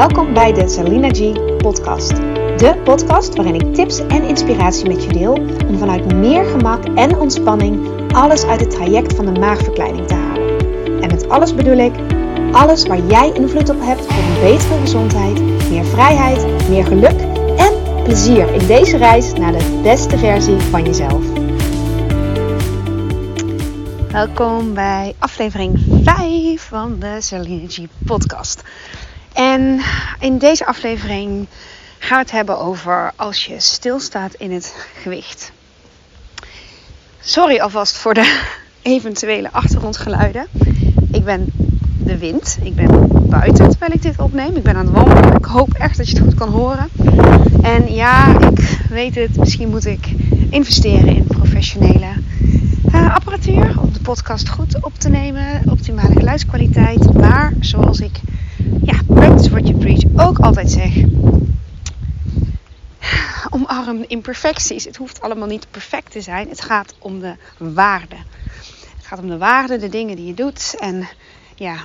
Welkom bij de Salina G podcast. De podcast waarin ik tips en inspiratie met je deel om vanuit meer gemak en ontspanning alles uit het traject van de maagverkleining te halen. En met alles bedoel ik alles waar jij invloed op hebt voor een betere gezondheid, meer vrijheid, meer geluk en plezier in deze reis naar de beste versie van jezelf. Welkom bij aflevering 5 van de G podcast. En in deze aflevering gaan we het hebben over als je stilstaat in het gewicht. Sorry alvast voor de eventuele achtergrondgeluiden. Ik ben de wind. Ik ben buiten terwijl ik dit opneem. Ik ben aan het wandelen. Ik hoop echt dat je het goed kan horen. En ja, ik weet het. Misschien moet ik investeren in professionele uh, apparatuur om de podcast goed op te nemen. Optimale geluidskwaliteit. Maar zoals ik ja, practice what you preach ook altijd zeg. Omarm imperfecties. Het hoeft allemaal niet perfect te zijn. Het gaat om de waarde. Het gaat om de waarde, de dingen die je doet. En ja,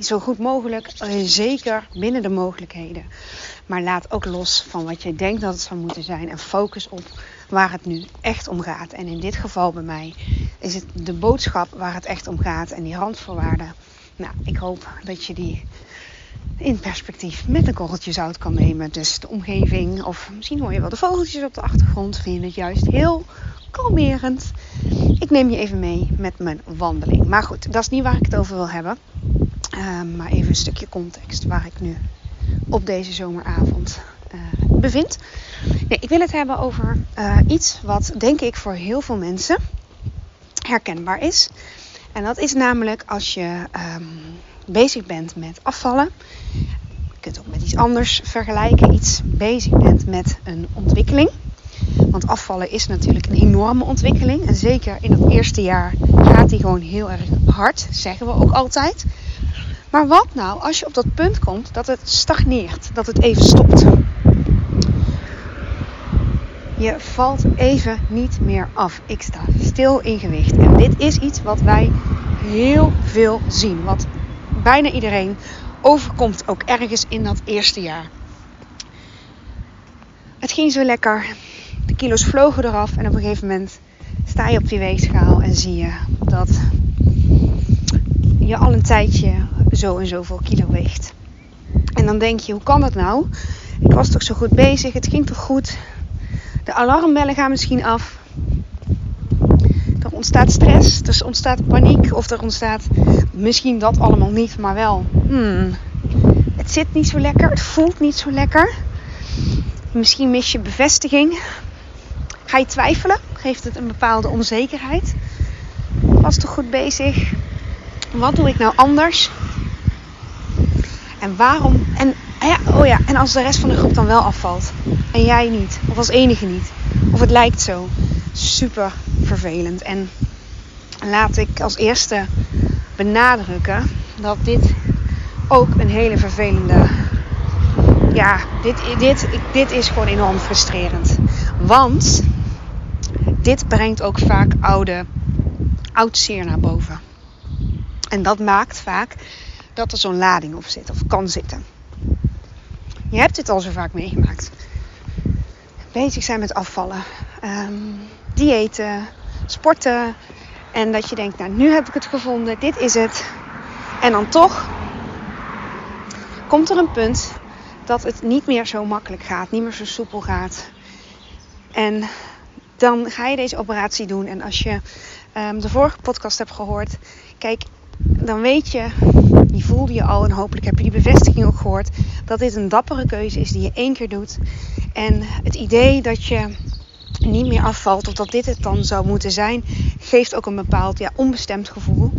zo goed mogelijk, zeker binnen de mogelijkheden. Maar laat ook los van wat je denkt dat het zou moeten zijn. En focus op waar het nu echt om gaat. En in dit geval bij mij is het de boodschap waar het echt om gaat. En die randvoorwaarden. Nou, ik hoop dat je die in perspectief met een korreltje zout kan nemen. Dus de omgeving, of misschien hoor je wel de vogeltjes op de achtergrond. Vind je het juist heel kalmerend. Ik neem je even mee met mijn wandeling. Maar goed, dat is niet waar ik het over wil hebben. Uh, maar even een stukje context waar ik nu op deze zomeravond uh, bevind. Nee, ik wil het hebben over uh, iets wat denk ik voor heel veel mensen herkenbaar is. En dat is namelijk als je um, bezig bent met afvallen. Je kunt ook met iets anders vergelijken. Iets bezig bent met een ontwikkeling. Want afvallen is natuurlijk een enorme ontwikkeling. En zeker in het eerste jaar gaat die gewoon heel erg hard, zeggen we ook altijd. Maar wat nou als je op dat punt komt dat het stagneert, dat het even stopt? Je valt even niet meer af. Ik sta stil in gewicht. En dit is iets wat wij heel veel zien. Wat bijna iedereen overkomt ook ergens in dat eerste jaar. Het ging zo lekker. De kilo's vlogen eraf en op een gegeven moment sta je op die weegschaal en zie je dat je al een tijdje zo en zoveel kilo weegt. En dan denk je, hoe kan dat nou? Ik was toch zo goed bezig, het ging toch goed? De alarmbellen gaan misschien af. Ontstaat stress, er ontstaat paniek of er ontstaat misschien dat allemaal niet, maar wel. Hmm, het zit niet zo lekker, het voelt niet zo lekker. Misschien mis je bevestiging. Ga je twijfelen? Geeft het een bepaalde onzekerheid? Was toch goed bezig? Wat doe ik nou anders? En waarom? En, ja, oh ja, en als de rest van de groep dan wel afvalt en jij niet, of als enige niet, of het lijkt zo, super En laat ik als eerste benadrukken dat dit ook een hele vervelende. Ja, dit, dit, dit is gewoon enorm frustrerend. Want dit brengt ook vaak oude, oud zeer naar boven. En dat maakt vaak dat er zo'n lading op zit of kan zitten. Je hebt dit al zo vaak meegemaakt. Bezig zijn met afvallen, um, diëten, sporten. En dat je denkt, nou nu heb ik het gevonden, dit is het. En dan toch komt er een punt dat het niet meer zo makkelijk gaat, niet meer zo soepel gaat. En dan ga je deze operatie doen. En als je um, de vorige podcast hebt gehoord, kijk, dan weet je, die voelde je al en hopelijk heb je die bevestiging ook gehoord, dat dit een dappere keuze is die je één keer doet. En het idee dat je niet meer afvalt of dat dit het dan zou moeten zijn, geeft ook een bepaald ja, onbestemd gevoel.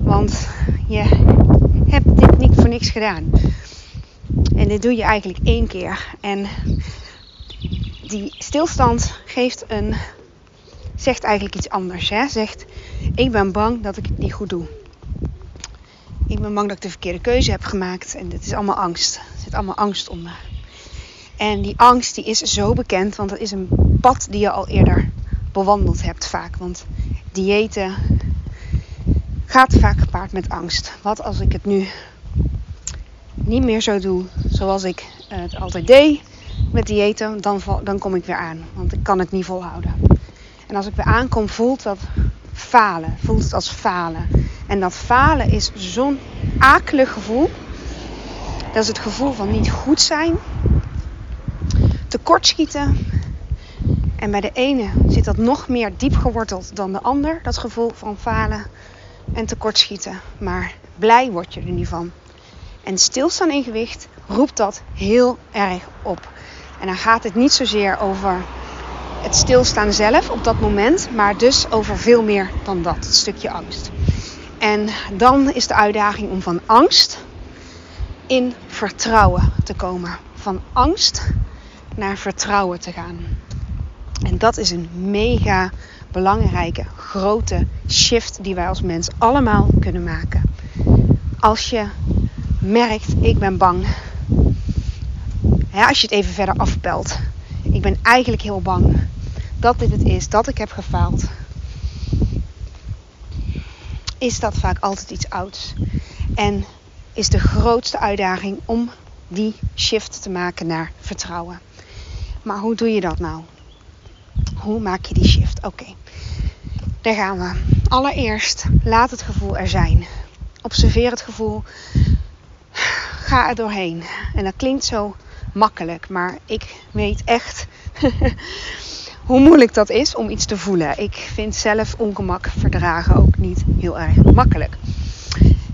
Want je hebt dit niet voor niks gedaan. En dit doe je eigenlijk één keer. En die stilstand geeft een, zegt eigenlijk iets anders. Hè? Zegt, ik ben bang dat ik het niet goed doe. Ik ben bang dat ik de verkeerde keuze heb gemaakt. En het is allemaal angst. Er zit allemaal angst onder. En die angst die is zo bekend, want dat is een pad die je al eerder bewandeld hebt vaak. Want diëten gaat vaak gepaard met angst. Wat als ik het nu niet meer zo doe zoals ik het altijd deed met diëten, dan, dan kom ik weer aan. Want ik kan het niet volhouden. En als ik weer aankom, voelt dat falen. Voelt het als falen. En dat falen is zo'n akelig gevoel. Dat is het gevoel van niet goed zijn, tekortschieten. En bij de ene zit dat nog meer diep geworteld dan de ander, dat gevoel van falen en tekortschieten. Maar blij word je er niet van. En stilstaan in gewicht roept dat heel erg op. En dan gaat het niet zozeer over het stilstaan zelf op dat moment, maar dus over veel meer dan dat, het stukje angst. En dan is de uitdaging om van angst in vertrouwen te komen. Van angst naar vertrouwen te gaan. En dat is een mega belangrijke, grote shift die wij als mens allemaal kunnen maken. Als je merkt, ik ben bang. Als je het even verder afpelt. Ik ben eigenlijk heel bang dat dit het is, dat ik heb gefaald. Is dat vaak altijd iets ouds. En is de grootste uitdaging om die shift te maken naar vertrouwen. Maar hoe doe je dat nou? Hoe maak je die shift? Oké, daar gaan we. Allereerst, laat het gevoel er zijn. Observeer het gevoel. Ga er doorheen. En dat klinkt zo makkelijk, maar ik weet echt hoe moeilijk dat is om iets te voelen. Ik vind zelf ongemak verdragen ook niet heel erg makkelijk.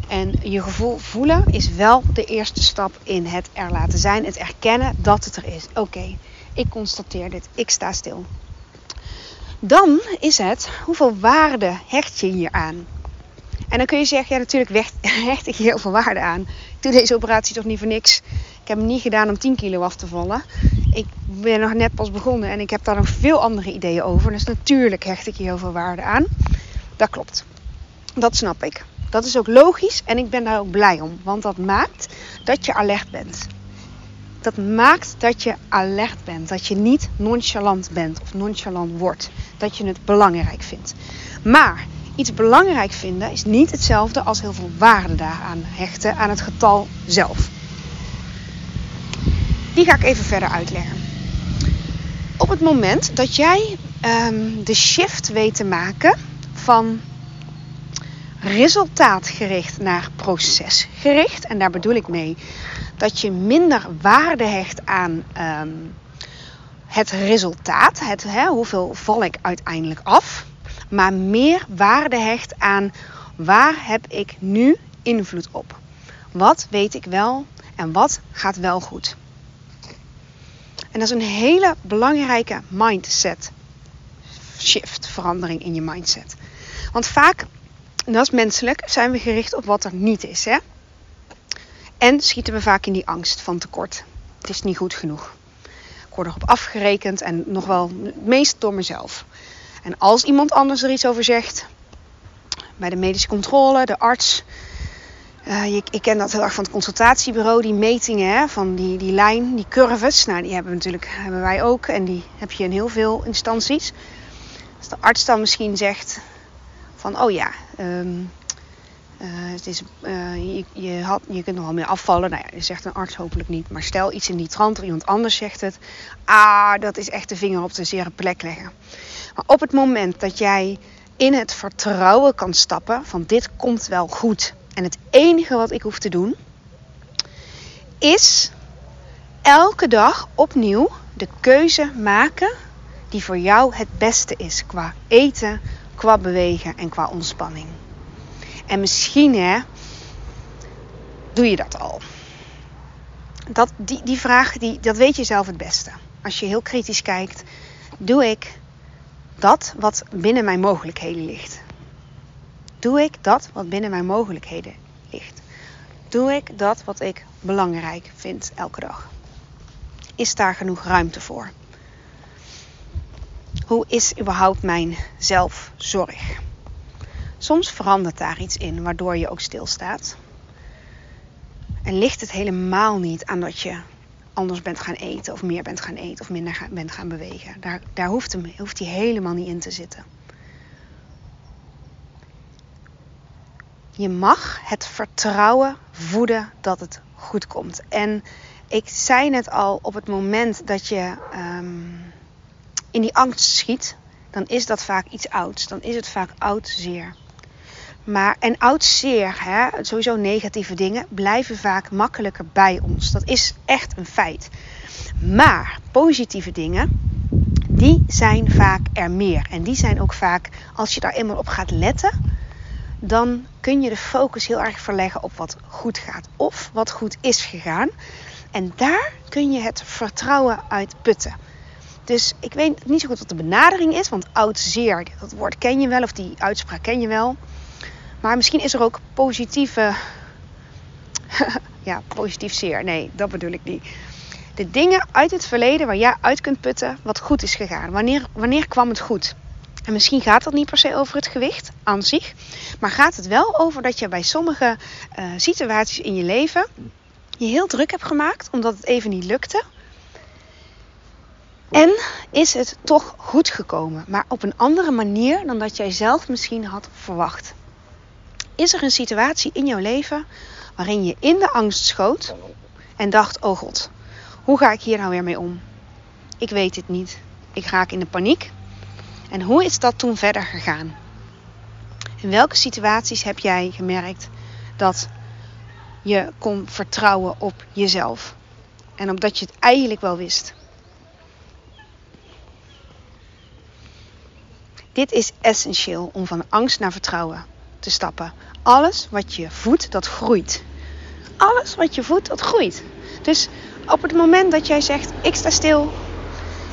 En je gevoel voelen is wel de eerste stap in het er laten zijn. Het erkennen dat het er is. Oké, ik constateer dit. Ik sta stil. Dan is het hoeveel waarde hecht je hier aan? En dan kun je zeggen, ja natuurlijk hecht ik hier heel veel waarde aan. Ik doe deze operatie toch niet voor niks. Ik heb hem niet gedaan om 10 kilo af te vallen. Ik ben nog net pas begonnen en ik heb daar nog veel andere ideeën over. Dus natuurlijk hecht ik hier heel veel waarde aan. Dat klopt. Dat snap ik. Dat is ook logisch en ik ben daar ook blij om. Want dat maakt dat je alert bent. Dat maakt dat je alert bent. Dat je niet nonchalant bent of nonchalant wordt. Dat je het belangrijk vindt. Maar iets belangrijk vinden is niet hetzelfde als heel veel waarde daaraan hechten aan het getal zelf. Die ga ik even verder uitleggen. Op het moment dat jij um, de shift weet te maken van resultaatgericht naar procesgericht. En daar bedoel ik mee dat je minder waarde hecht aan um, het resultaat. Het, hoeveel val ik uiteindelijk af. Maar meer waarde hecht aan waar heb ik nu invloed op. Wat weet ik wel en wat gaat wel goed. En dat is een hele belangrijke mindset shift, verandering in je mindset. Want vaak en dat menselijk, zijn we gericht op wat er niet is. Hè? En schieten we vaak in die angst van tekort. Het is niet goed genoeg. Ik word erop afgerekend en nog wel het meest door mezelf. En als iemand anders er iets over zegt, bij de medische controle, de arts. Ik, ik, ken dat heel erg van het consultatiebureau, die metingen hè, van die, die lijn, die curves. Nou, die hebben, natuurlijk, hebben wij ook en die heb je in heel veel instanties. Als de arts dan misschien zegt, van oh ja, ehm, eh, het is, uh, je, je, had, je kunt nogal meer afvallen. Nou ja, zegt een arts hopelijk niet. Maar stel iets in die trant, iemand anders zegt het. Ah, dat is echt de vinger op de zere plek leggen. Maar op het moment dat jij in het vertrouwen kan stappen van dit komt wel goed. En het enige wat ik hoef te doen is elke dag opnieuw de keuze maken die voor jou het beste is qua eten, qua bewegen en qua ontspanning. En misschien hè, doe je dat al. Dat, die, die vraag, die, dat weet je zelf het beste. Als je heel kritisch kijkt, doe ik dat wat binnen mijn mogelijkheden ligt? Doe ik dat wat binnen mijn mogelijkheden ligt? Doe ik dat wat ik belangrijk vind elke dag? Is daar genoeg ruimte voor? Hoe is überhaupt mijn zelfzorg? Soms verandert daar iets in waardoor je ook stilstaat. En ligt het helemaal niet aan dat je anders bent gaan eten of meer bent gaan eten of minder bent gaan bewegen. Daar, daar hoeft, hem, hoeft helemaal niet in te zitten. Je mag het vertrouwen voeden dat het goed komt. En ik zei net al, op het moment dat je ehm, in die angst schiet, dan is dat vaak iets ouds. Dan is het vaak oud zeer. Maar, en oud zeer, hè, sowieso negatieve dingen, blijven vaak makkelijker bij ons. Dat is echt een feit. Maar positieve dingen, die zijn vaak er meer. En die zijn ook vaak, als je daar eenmaal op gaat letten, dan kun je de focus heel erg verleggen op wat goed gaat of wat goed is gegaan. En daar kun je het vertrouwen uit putten. Dus ik weet niet zo goed wat de benadering is, want oud zeer, dat woord ken je wel of die uitspraak ken je wel. Maar misschien is er ook positieve. ja, positief zeer. Nee, dat bedoel ik niet. De dingen uit het verleden waar jij uit kunt putten wat goed is gegaan. Wanneer, wanneer kwam het goed? En misschien gaat het niet per se over het gewicht aan zich. Maar gaat het wel over dat je bij sommige uh, situaties in je leven je heel druk hebt gemaakt omdat het even niet lukte. En is het toch goed gekomen, maar op een andere manier dan dat jij zelf misschien had verwacht. Is er een situatie in jouw leven waarin je in de angst schoot en dacht: Oh god, hoe ga ik hier nou weer mee om? Ik weet het niet. Ik raak in de paniek. En hoe is dat toen verder gegaan? In welke situaties heb jij gemerkt dat je kon vertrouwen op jezelf? En omdat je het eigenlijk wel wist. Dit is essentieel om van angst naar vertrouwen te stappen. Alles wat je voedt, dat groeit. Alles wat je voedt, dat groeit. Dus op het moment dat jij zegt: Ik sta stil,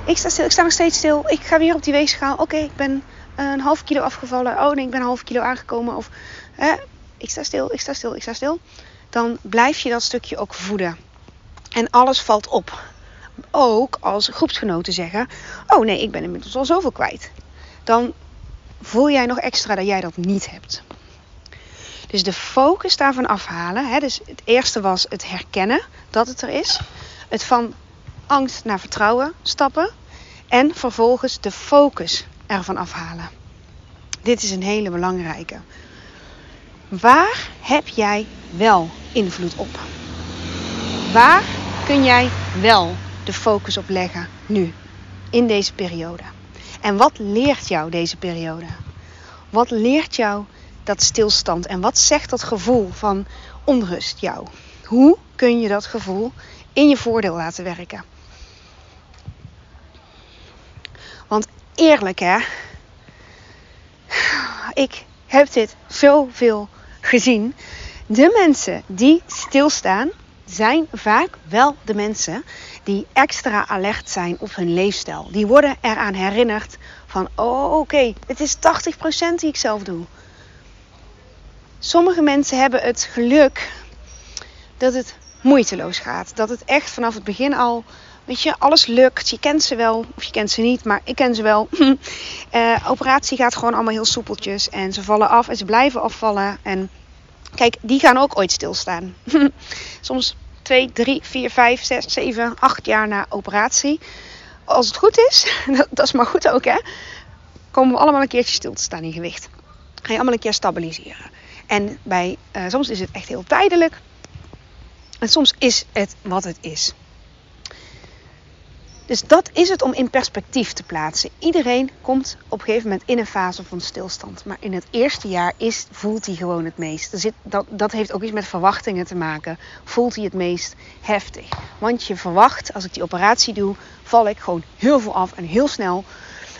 ik sta stil, ik sta nog steeds stil, ik ga weer op die weegschaal. Oké, ik ben een half kilo afgevallen. Oh nee, ik ben een half kilo aangekomen. Of ik sta stil, ik sta stil, ik sta stil. Dan blijf je dat stukje ook voeden. En alles valt op. Ook als groepsgenoten zeggen: Oh nee, ik ben inmiddels al zoveel kwijt. Dan voel jij nog extra dat jij dat niet hebt. Dus de focus daarvan afhalen. Hè, dus het eerste was het herkennen dat het er is. Het van angst naar vertrouwen stappen. En vervolgens de focus ervan afhalen. Dit is een hele belangrijke. Waar heb jij wel invloed op? Waar kun jij wel de focus op leggen nu, in deze periode? En wat leert jou deze periode? Wat leert jou dat stilstand? En wat zegt dat gevoel van onrust jou? Hoe kun je dat gevoel in je voordeel laten werken? Want eerlijk hè, ik heb dit zoveel gezien. De mensen die stilstaan, zijn vaak wel de mensen die extra alert zijn op hun leefstijl. Die worden eraan herinnerd van, oh oké, het is 80% die ik zelf doe. Sommige mensen hebben het geluk dat het moeiteloos gaat. Dat het echt vanaf het begin al, weet je, alles lukt. Je kent ze wel, of je kent ze niet, maar ik ken ze wel. uh, operatie gaat gewoon allemaal heel soepeltjes. En ze vallen af en ze blijven afvallen. En kijk, die gaan ook ooit stilstaan. Soms 2, 3, 4, 5, 6, 7, 8 jaar na operatie. Als het goed is, dat, is maar goed ook hè, komen we allemaal een keertje stil te staan in gewicht. Ga je allemaal een keer stabiliseren. En bij, uh, soms is het echt heel tijdelijk. En soms is het wat het is. Dus dat is het om in perspectief te plaatsen. Iedereen komt op een gegeven moment in een fase van stilstand. Maar in het eerste jaar is, voelt hij gewoon het meest. Er zit, dat, dat heeft ook iets met verwachtingen te maken. Voelt hij het meest heftig. Want je verwacht, als ik die operatie doe, val ik gewoon heel veel af en heel snel.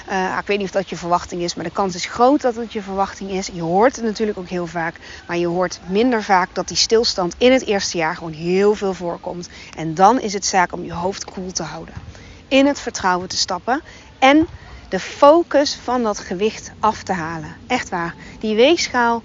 Uh, ik weet niet of dat je verwachting is, maar de kans is groot dat het je verwachting is. Je hoort het natuurlijk ook heel vaak, maar je hoort minder vaak dat die stilstand in het eerste jaar gewoon heel veel voorkomt. En dan is het zaak om je hoofd koel te houden in het vertrouwen te stappen en de focus van dat gewicht af te halen. Echt waar. Die weegschaal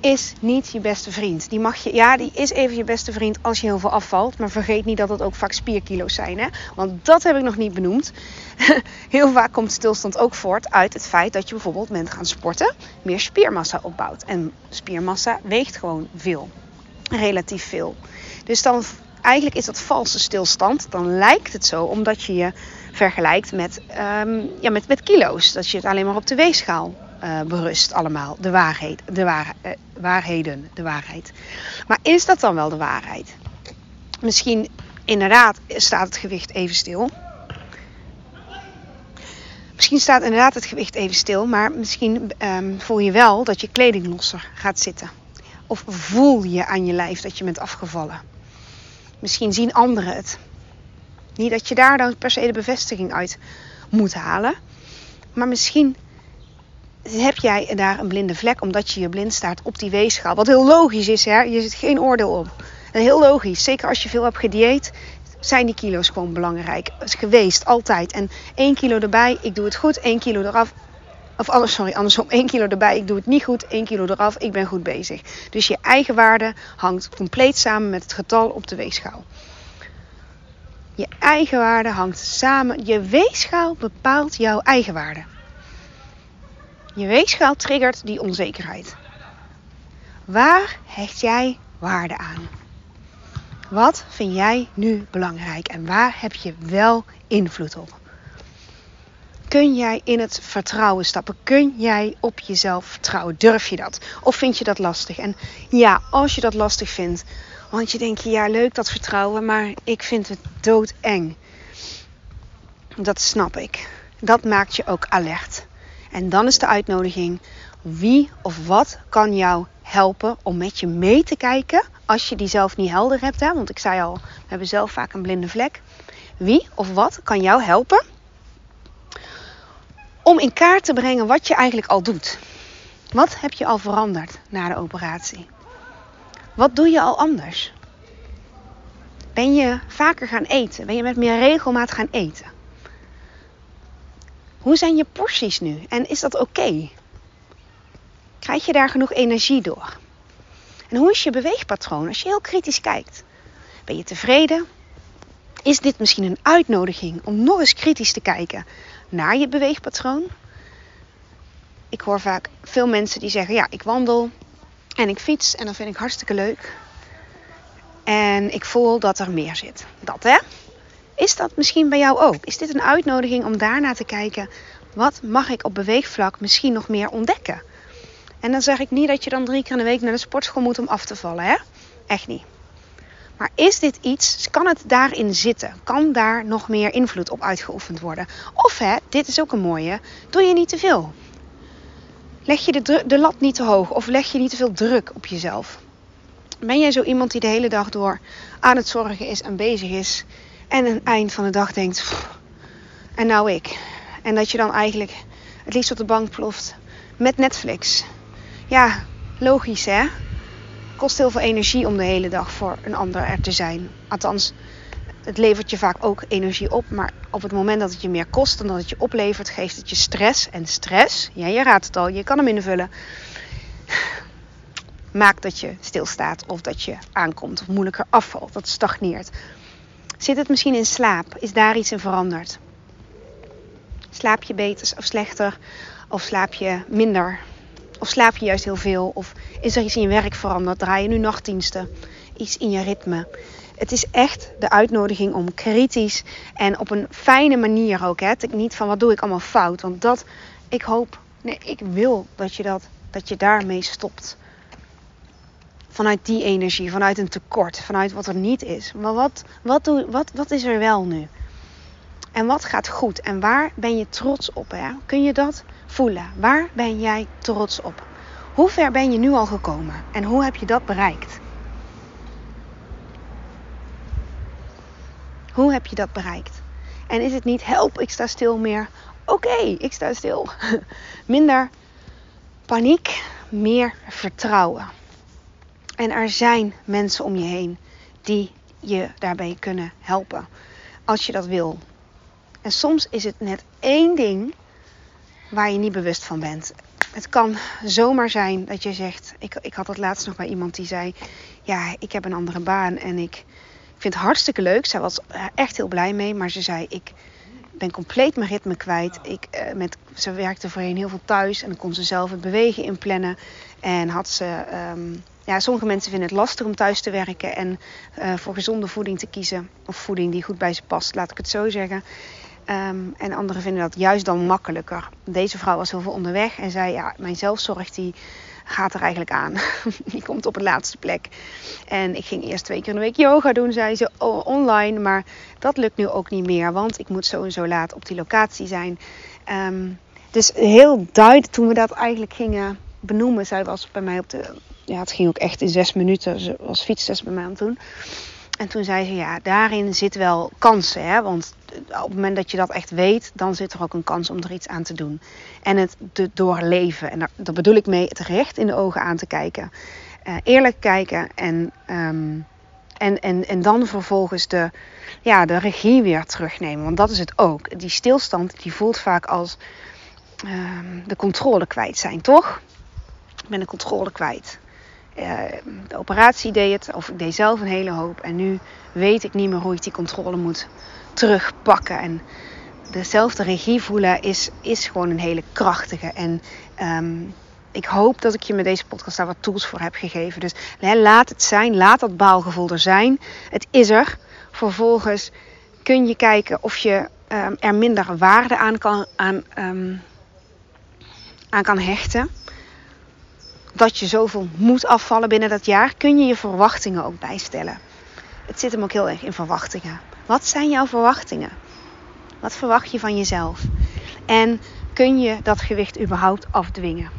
is niet je beste vriend. Die mag je, ja, die is even je beste vriend als je heel veel afvalt. Maar vergeet niet dat het ook vaak spierkilo's zijn. Hè? Want dat heb ik nog niet benoemd. heel vaak komt stilstand ook voort uit het feit dat je bijvoorbeeld bent gaan sporten, meer spiermassa opbouwt. En spiermassa weegt gewoon veel. Relatief veel. Dus dan eigenlijk is dat valse stilstand. Dan lijkt het zo, omdat je je vergelijkt met, um, ja, met, met kilo's. Dat je het alleen maar op de weegschaal uh, berust allemaal. De waarheid, de uh, waarheden, de waarheid. Maar is dat dan wel de waarheid? Misschien inderdaad staat het gewicht even stil. Misschien staat inderdaad het gewicht even stil, maar misschien um, voel je wel dat je kleding losser gaat zitten. Of voel je aan je lijf dat je bent afgevallen. Misschien zien anderen het. Niet dat je daar dan per se de bevestiging uit moet halen. Maar misschien heb jij daar een blinde vlek omdat je je blind staat op die weegschaal. Wat heel logisch is, hè? je zit geen oordeel op. heel logisch. Zeker als je veel hebt gedieet, zijn die kilo's gewoon belangrijk. Het is geweest, altijd. En één kilo erbij, ik doe het goed. één kilo eraf, of alles, sorry, andersom. één kilo erbij, ik doe het niet goed. één kilo eraf, ik ben goed bezig. Dus je eigen waarde hangt compleet samen met het getal op de weegschaal. Je eigen waarde hangt samen. Je weegschaal bepaalt jouw eigen waarde. Je weegschaal triggert die onzekerheid. Waar hecht jij waarde aan? Wat vind jij nu belangrijk en waar heb je wel invloed op? Kun jij in het vertrouwen stappen? Kun jij op jezelf vertrouwen? Durf je dat? Of vind je dat lastig? En ja, als je dat lastig vindt, want je denkt, ja, leuk dat vertrouwen, maar ik vind het doodeng. Dat snap ik. Dat maakt je ook alert. En dan is de uitnodiging: wie of wat kan jou helpen om met je mee te kijken als je die zelf niet helder hebt? Hè? Want ik zei al, we hebben zelf vaak een blinde vlek. Wie of wat kan jou helpen om in kaart te brengen wat je eigenlijk al doet? Wat heb je al veranderd na de operatie? Wat doe je al anders? Ben je vaker gaan eten? Ben je met meer regelmaat gaan eten? Hoe zijn je porties nu? En is dat oké? Krijg je daar genoeg energie door? En hoe is je beweegpatroon als je heel kritisch kijkt? Ben je tevreden? Is dit misschien een uitnodiging om nog eens kritisch te kijken naar je beweegpatroon? Ik hoor vaak veel mensen die zeggen: Ja, ik wandel en ik fiets en dat vind ik hartstikke leuk. En ik voel dat er meer zit. Dat hè? Is dat misschien bij jou ook? Is dit een uitnodiging om daarna te kijken? Wat mag ik op beweegvlak misschien nog meer ontdekken? En dan zeg ik niet dat je dan drie keer in de week naar de sportschool moet om af te vallen, hè? Echt niet. Maar is dit iets, kan het daarin zitten? Kan daar nog meer invloed op uitgeoefend worden? Of hè, dit is ook een mooie, doe je niet te veel? Leg je de, de lat niet te hoog of leg je niet te veel druk op jezelf? Ben jij zo iemand die de hele dag door aan het zorgen is en bezig is en aan het eind van de dag denkt, en nou ik. En dat je dan eigenlijk het liefst op de bank ploft met Netflix. Ja, logisch hè. Kost heel veel energie om de hele dag voor een ander er te zijn. Althans, het levert je vaak ook energie op. Maar op het moment dat het je meer kost dan dat het je oplevert, geeft het je stress. En stress, ja, je raadt het al, je kan hem invullen. Maakt dat je stilstaat of dat je aankomt of moeilijker afvalt, dat stagneert. Zit het misschien in slaap? Is daar iets in veranderd? Slaap je beter of slechter? Of slaap je minder? Of slaap je juist heel veel? Of is er iets in je werk veranderd? Draai je nu nachtdiensten? Iets in je ritme? Het is echt de uitnodiging om kritisch en op een fijne manier ook. Hè? Niet van wat doe ik allemaal fout. Want dat, ik hoop, nee, ik wil dat je, dat, dat je daarmee stopt vanuit die energie, vanuit een tekort, vanuit wat er niet is. Maar wat, wat, doe, wat, wat is er wel nu? En wat gaat goed? En waar ben je trots op? Hè? Kun je dat voelen? Waar ben jij trots op? Hoe ver ben je nu al gekomen? En hoe heb je dat bereikt? Hoe heb je dat bereikt? En is het niet help, ik sta stil meer? Oké, ik sta stil. Minder paniek, meer vertrouwen. En er zijn mensen om je heen die je daarbij kunnen helpen. Als je dat wil. En soms is het net één ding waar je niet bewust van bent. Het kan zomaar zijn dat je zegt. Ik, ik had het laatst nog bij iemand die zei: Ja, ik heb een andere baan en ik vind het hartstikke leuk. Zij was echt heel blij mee, maar ze zei: Ik ben compleet mijn ritme kwijt. Ik, uh, met, ze werkte voorheen heel veel thuis en dan kon ze zelf het bewegen inplannen. En had ze. Um, ja, sommige mensen vinden het lastig om thuis te werken en uh, voor gezonde voeding te kiezen. Of voeding die goed bij ze past, laat ik het zo zeggen. Ehm, en anderen vinden dat juist dan makkelijker. Deze vrouw was heel veel onderweg en zei: Ja, mijn zelfzorg die gaat er eigenlijk aan. die komt op de laatste plek. En ik ging eerst twee keer in de week yoga doen, zei ze online. Maar dat lukt nu ook niet meer, want ik moet zo en zo laat op die locatie zijn. Ehm, dus heel duidelijk toen we dat eigenlijk gingen benoemen. Zij was bij mij op de. Ja, het ging ook echt in zes minuten. Ze was bij mij aan het doen. En toen zei ze, ja, daarin zit wel kansen. Hè? Want op het moment dat je dat echt weet, dan zit er ook een kans om er iets aan te doen. En het te doorleven. En daar, bedoel ik mee het recht in de ogen aan te kijken. Uh, eerlijk kijken en, um, en, en, en dan vervolgens de, ja, de regie weer terugnemen. Want dat is het ook. Die stilstand die voelt vaak als um, de controle kwijt zijn, toch? Ik ben de controle kwijt. Uh, de operatie deed het, of ik deed zelf een hele hoop. En nu weet ik niet meer hoe ik die controle moet terugpakken. En dezelfde regie voelen is, is gewoon een hele krachtige. En um, ik hoop dat ik je met deze podcast daar wat tools voor heb gegeven. Dus laat het zijn, laat dat baalgevoel er zijn. Het is er. Vervolgens kun je kijken of je um, er minder waarde aan kan, aan, um, aan kan hechten. Dat je zoveel moet afvallen binnen dat jaar, kun je je verwachtingen ook bijstellen. Het zit hem ook heel erg in verwachtingen. Wat zijn jouw verwachtingen? Wat verwacht je van jezelf? En kun je dat gewicht überhaupt afdwingen?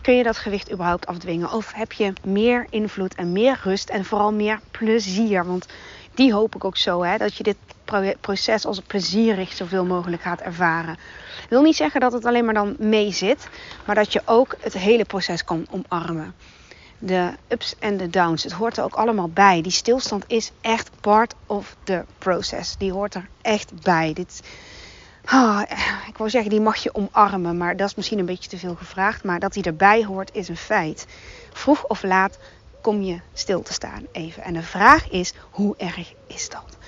Kun je dat gewicht überhaupt afdwingen? Of heb je meer invloed en meer rust en vooral meer plezier? Want die hoop ik ook zo, hè, dat je dit proces als plezierig zoveel mogelijk gaat ervaren. Ik wil niet zeggen dat het alleen maar dan mee zit, maar dat je ook het hele proces kan omarmen de ups en de downs. Het hoort er ook allemaal bij. Die stilstand is echt part of the process. Die hoort er echt bij. Dit, oh, ik wil zeggen, die mag je omarmen, maar dat is misschien een beetje te veel gevraagd. Maar dat die erbij hoort is een feit. Vroeg of laat kom je stil te staan even. En de vraag is, hoe erg is dat?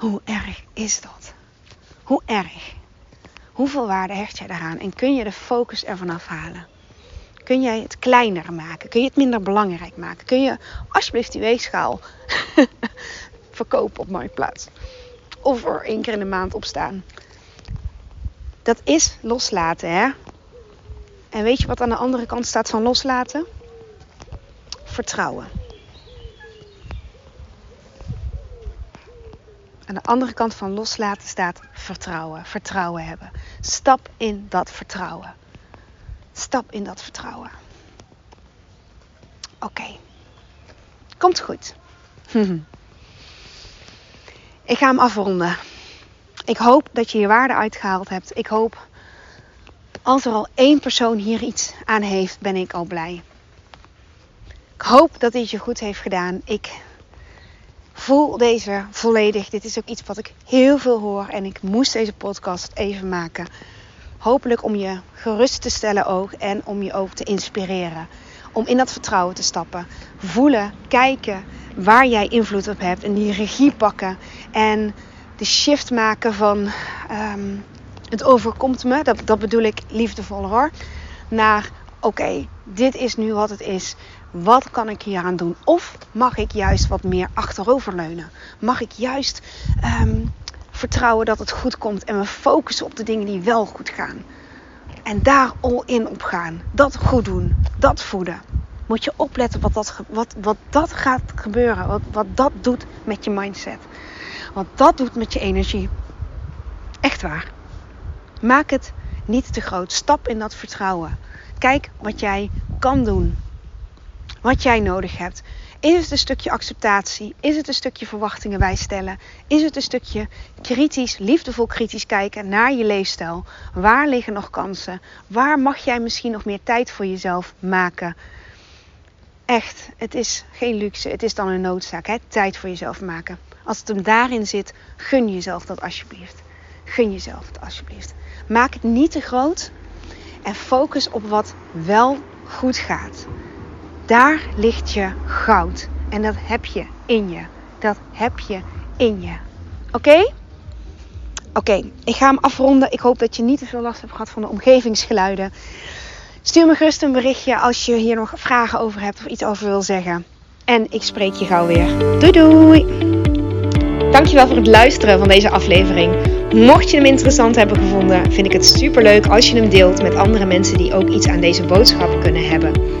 Hoe erg is dat? Hoe erg? Hoeveel waarde hecht jij daaraan? En kun je de focus ervan afhalen? Kun jij het kleiner maken? Kun je het minder belangrijk maken? Kun je alsjeblieft die weegschaal verkopen op Marktplaats? Of er één keer in de maand op staan? Dat is loslaten, hè? En weet je wat aan de andere kant staat van loslaten? Vertrouwen. Aan de andere kant van loslaten staat vertrouwen. Vertrouwen hebben. Stap in dat vertrouwen. Stap in dat vertrouwen. Oké. Komt goed. Ik ga hem afronden. Ik hoop dat je je waarde uitgehaald hebt. Ik hoop, als er al één persoon hier iets aan heeft, ben ik al blij. Ik hoop dat dit je goed heeft gedaan. Ik voel deze volledig. Dit is ook iets wat ik heel veel hoor. En ik moest deze podcast even maken. Hopelijk om je gerust te stellen ook en om je ook te inspireren. Om in dat vertrouwen te stappen. Voelen, kijken waar jij invloed op hebt en die regie pakken. En de shift maken van ehm, het overkomt me, dat, dat bedoel ik liefdevol hoor. Naar oké, dit is nu wat het is. Wat kan ik hier aan doen? Of mag ik juist wat meer achteroverleunen? Mag ik juist ehm, vertrouwen dat het goed komt en we focussen op de dingen die wel goed gaan. En daar all in op gaan. Dat goed doen. Dat voeden. Moet je opletten wat dat, wat, wat dat gaat gebeuren. Wat, wat dat doet met je mindset. Wat dat doet met je energie. Echt waar. Maak het niet te groot. Stap in dat vertrouwen. Kijk wat jij kan doen. Wat jij nodig hebt. Is het een stukje acceptatie? Is het een stukje verwachtingen bijstellen? Is het een stukje kritisch, liefdevol kritisch kijken naar je leefstijl? Waar liggen nog kansen? Waar mag jij misschien nog meer tijd voor jezelf maken? Echt, het is geen luxe, het is dan een noodzaak. Hè? Tijd voor jezelf maken. Als het hem daarin zit, gun jezelf dat alsjeblieft. Gun jezelf dat alsjeblieft. Maak het niet te groot en focus op wat wel goed gaat. Daar ligt je goud. En dat heb je in je. Dat heb je in je. Oké? Oké, ik ga hem afronden. Ik hoop dat je niet te veel last hebt gehad van de omgevingsgeluiden. Stuur me gerust een berichtje als je hier nog vragen over hebt of iets over wil zeggen. En ik spreek je gauw weer. Doei doei! Dankjewel voor het luisteren van deze aflevering. Mocht je hem interessant hebben gevonden, vind ik het super leuk als je hem deelt met andere mensen die ook iets aan deze boodschap kunnen hebben.